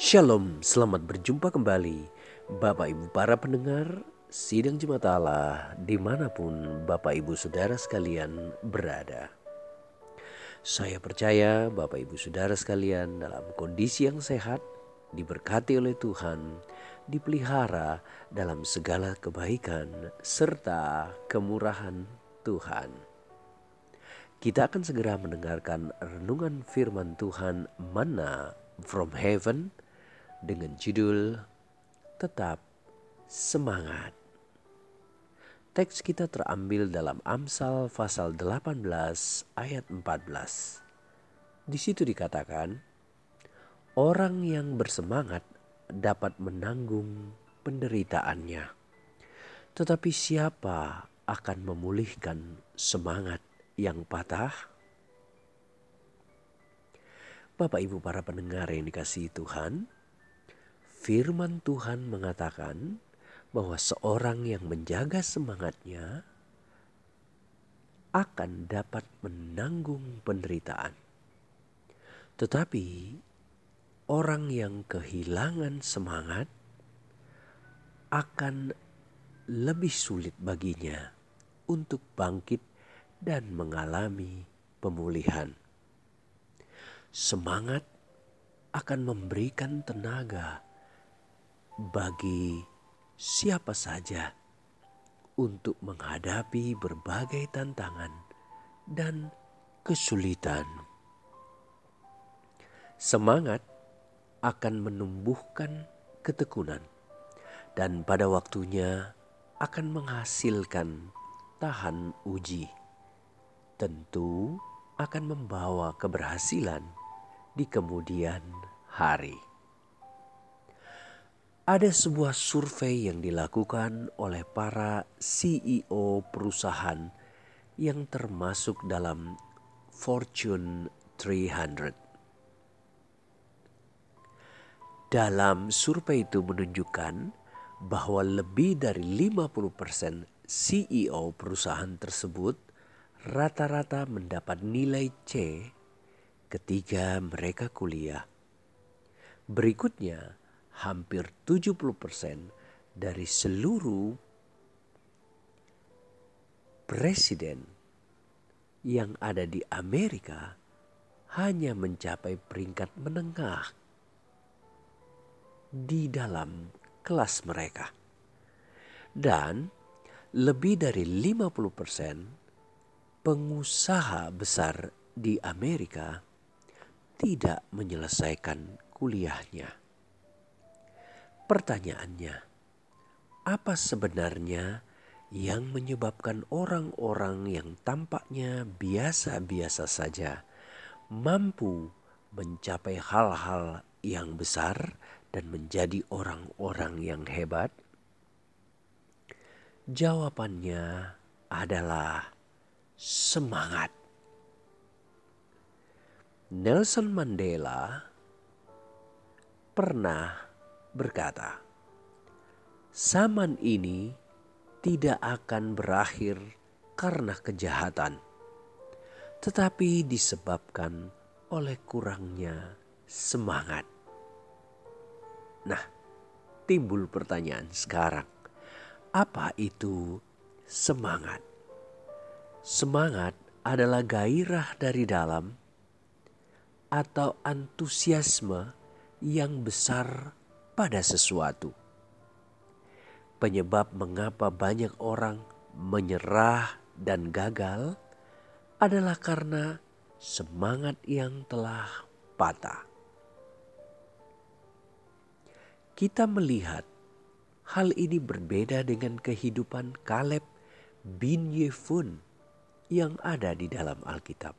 Shalom, selamat berjumpa kembali Bapak Ibu para pendengar Sidang Jemaat Allah di mana pun Bapak Ibu Saudara sekalian berada. Saya percaya Bapak Ibu Saudara sekalian dalam kondisi yang sehat, diberkati oleh Tuhan, dipelihara dalam segala kebaikan serta kemurahan Tuhan. Kita akan segera mendengarkan renungan firman Tuhan Mana from Heaven dengan judul Tetap Semangat. Teks kita terambil dalam Amsal pasal 18 ayat 14. Di situ dikatakan, orang yang bersemangat dapat menanggung penderitaannya. Tetapi siapa akan memulihkan semangat yang patah? Bapak Ibu para pendengar yang dikasihi Tuhan, firman Tuhan mengatakan bahwa seorang yang menjaga semangatnya akan dapat menanggung penderitaan. Tetapi orang yang kehilangan semangat akan lebih sulit baginya untuk bangkit dan mengalami pemulihan. Semangat akan memberikan tenaga bagi siapa saja untuk menghadapi berbagai tantangan dan kesulitan. Semangat akan menumbuhkan ketekunan dan pada waktunya akan menghasilkan tahan uji. Tentu akan membawa keberhasilan di kemudian hari. Ada sebuah survei yang dilakukan oleh para CEO perusahaan yang termasuk dalam Fortune 300. Dalam survei itu menunjukkan bahwa lebih dari 50% CEO perusahaan tersebut rata-rata mendapat nilai C ketika mereka kuliah. Berikutnya, hampir 70% dari seluruh presiden yang ada di Amerika hanya mencapai peringkat menengah di dalam kelas mereka. Dan lebih dari 50% pengusaha besar di Amerika tidak menyelesaikan kuliahnya. Pertanyaannya, apa sebenarnya yang menyebabkan orang-orang yang tampaknya biasa-biasa saja mampu mencapai hal-hal yang besar dan menjadi orang-orang yang hebat? Jawabannya adalah semangat. Nelson Mandela pernah berkata, "Zaman ini tidak akan berakhir karena kejahatan, tetapi disebabkan oleh kurangnya semangat." Nah, timbul pertanyaan sekarang, apa itu semangat? Semangat adalah gairah dari dalam atau antusiasme yang besar pada sesuatu. Penyebab mengapa banyak orang menyerah dan gagal adalah karena semangat yang telah patah. Kita melihat hal ini berbeda dengan kehidupan Kaleb bin Yefun yang ada di dalam Alkitab.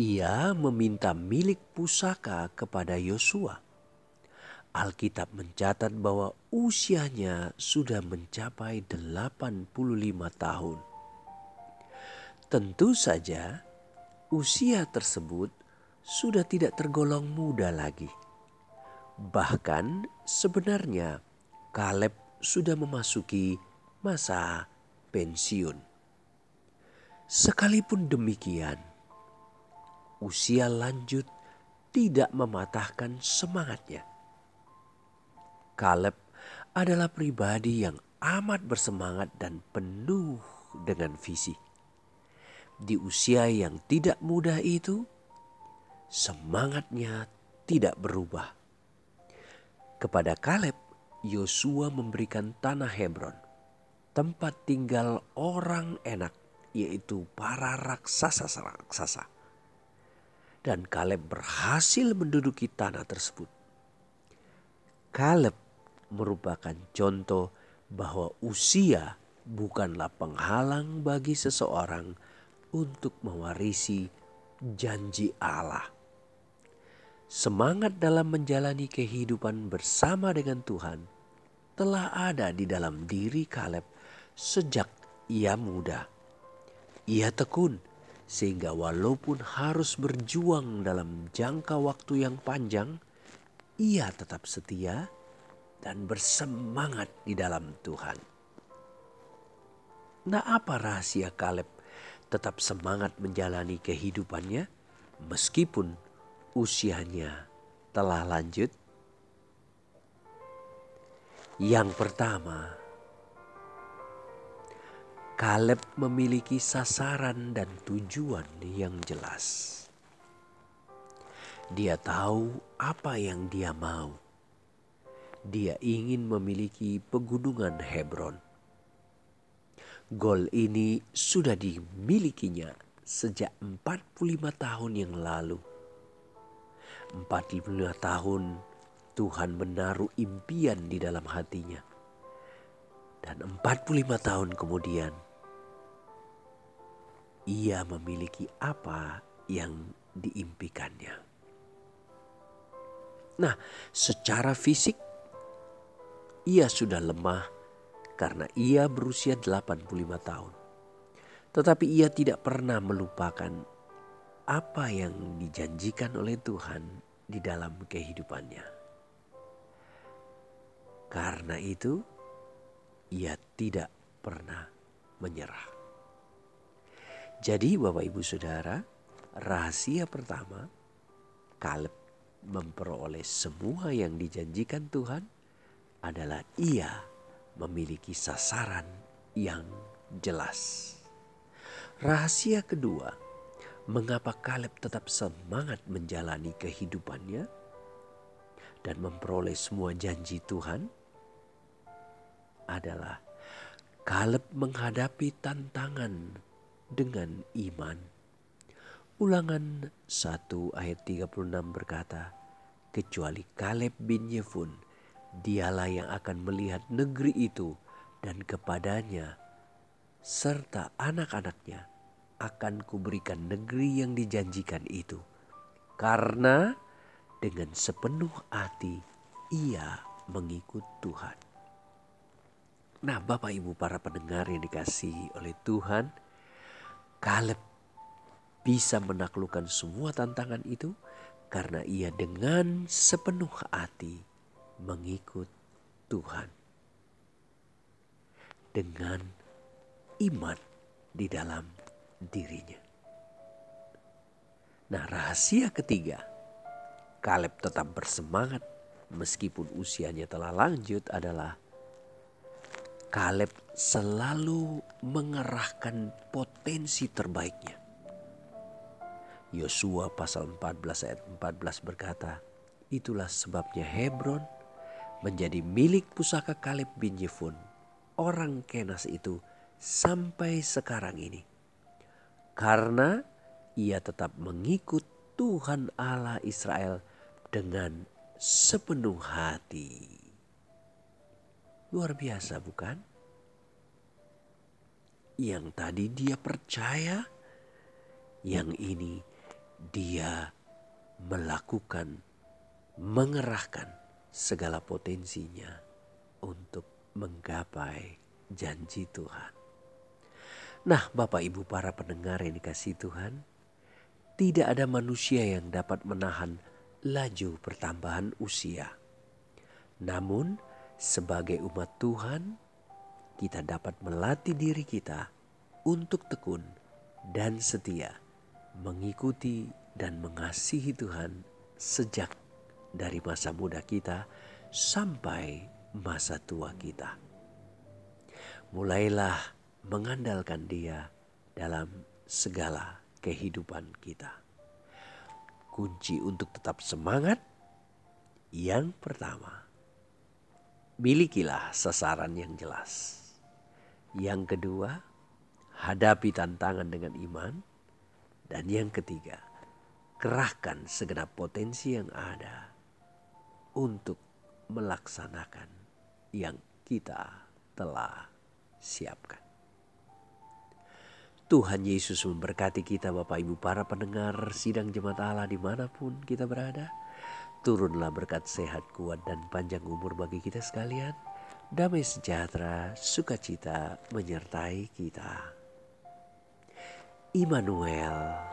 Ia meminta milik pusaka kepada Yosua Alkitab mencatat bahwa usianya sudah mencapai 85 tahun. Tentu saja usia tersebut sudah tidak tergolong muda lagi. Bahkan sebenarnya Kaleb sudah memasuki masa pensiun. Sekalipun demikian, usia lanjut tidak mematahkan semangatnya. Kaleb adalah pribadi yang amat bersemangat dan penuh dengan visi. Di usia yang tidak mudah itu, semangatnya tidak berubah. Kepada Kaleb, Yosua memberikan tanah Hebron, tempat tinggal orang enak, yaitu para raksasa-raksasa. Dan Kaleb berhasil menduduki tanah tersebut. Kaleb merupakan contoh bahwa usia bukanlah penghalang bagi seseorang untuk mewarisi janji Allah. Semangat dalam menjalani kehidupan bersama dengan Tuhan telah ada di dalam diri Kaleb sejak ia muda. Ia tekun sehingga walaupun harus berjuang dalam jangka waktu yang panjang, ia tetap setia dan bersemangat di dalam Tuhan. Nah, apa rahasia Kaleb tetap semangat menjalani kehidupannya meskipun usianya telah lanjut? Yang pertama, Kaleb memiliki sasaran dan tujuan yang jelas. Dia tahu apa yang dia mau dia ingin memiliki pegunungan Hebron. Gol ini sudah dimilikinya sejak 45 tahun yang lalu. 45 tahun Tuhan menaruh impian di dalam hatinya. Dan 45 tahun kemudian ia memiliki apa yang diimpikannya. Nah, secara fisik ia sudah lemah karena ia berusia 85 tahun. Tetapi ia tidak pernah melupakan apa yang dijanjikan oleh Tuhan di dalam kehidupannya. Karena itu, ia tidak pernah menyerah. Jadi, Bapak Ibu Saudara, rahasia pertama, Kaleb memperoleh semua yang dijanjikan Tuhan adalah ia memiliki sasaran yang jelas. Rahasia kedua, mengapa Kaleb tetap semangat menjalani kehidupannya dan memperoleh semua janji Tuhan adalah Kaleb menghadapi tantangan dengan iman. Ulangan 1 ayat 36 berkata, kecuali Kaleb bin Yefun dialah yang akan melihat negeri itu dan kepadanya serta anak-anaknya akan kuberikan negeri yang dijanjikan itu. Karena dengan sepenuh hati ia mengikut Tuhan. Nah Bapak Ibu para pendengar yang dikasihi oleh Tuhan, Kaleb bisa menaklukkan semua tantangan itu karena ia dengan sepenuh hati mengikut Tuhan dengan iman di dalam dirinya. Nah, rahasia ketiga, Kaleb tetap bersemangat meskipun usianya telah lanjut adalah Kaleb selalu mengerahkan potensi terbaiknya. Yosua pasal 14 ayat 14 berkata, Itulah sebabnya Hebron menjadi milik pusaka Kaleb bin Jefun, orang Kenas itu sampai sekarang ini. Karena ia tetap mengikut Tuhan Allah Israel dengan sepenuh hati. Luar biasa bukan? Yang tadi dia percaya, yang ini dia melakukan, mengerahkan segala potensinya untuk menggapai janji Tuhan. Nah, Bapak Ibu para pendengar yang dikasih Tuhan, tidak ada manusia yang dapat menahan laju pertambahan usia. Namun, sebagai umat Tuhan, kita dapat melatih diri kita untuk tekun dan setia, mengikuti dan mengasihi Tuhan sejak dari masa muda kita sampai masa tua kita. Mulailah mengandalkan Dia dalam segala kehidupan kita. Kunci untuk tetap semangat yang pertama, milikilah sasaran yang jelas. Yang kedua, hadapi tantangan dengan iman. Dan yang ketiga, kerahkan segenap potensi yang ada untuk melaksanakan yang kita telah siapkan. Tuhan Yesus memberkati kita Bapak Ibu para pendengar sidang jemaat Allah di mana pun kita berada. Turunlah berkat sehat kuat dan panjang umur bagi kita sekalian. Damai sejahtera, sukacita menyertai kita. Immanuel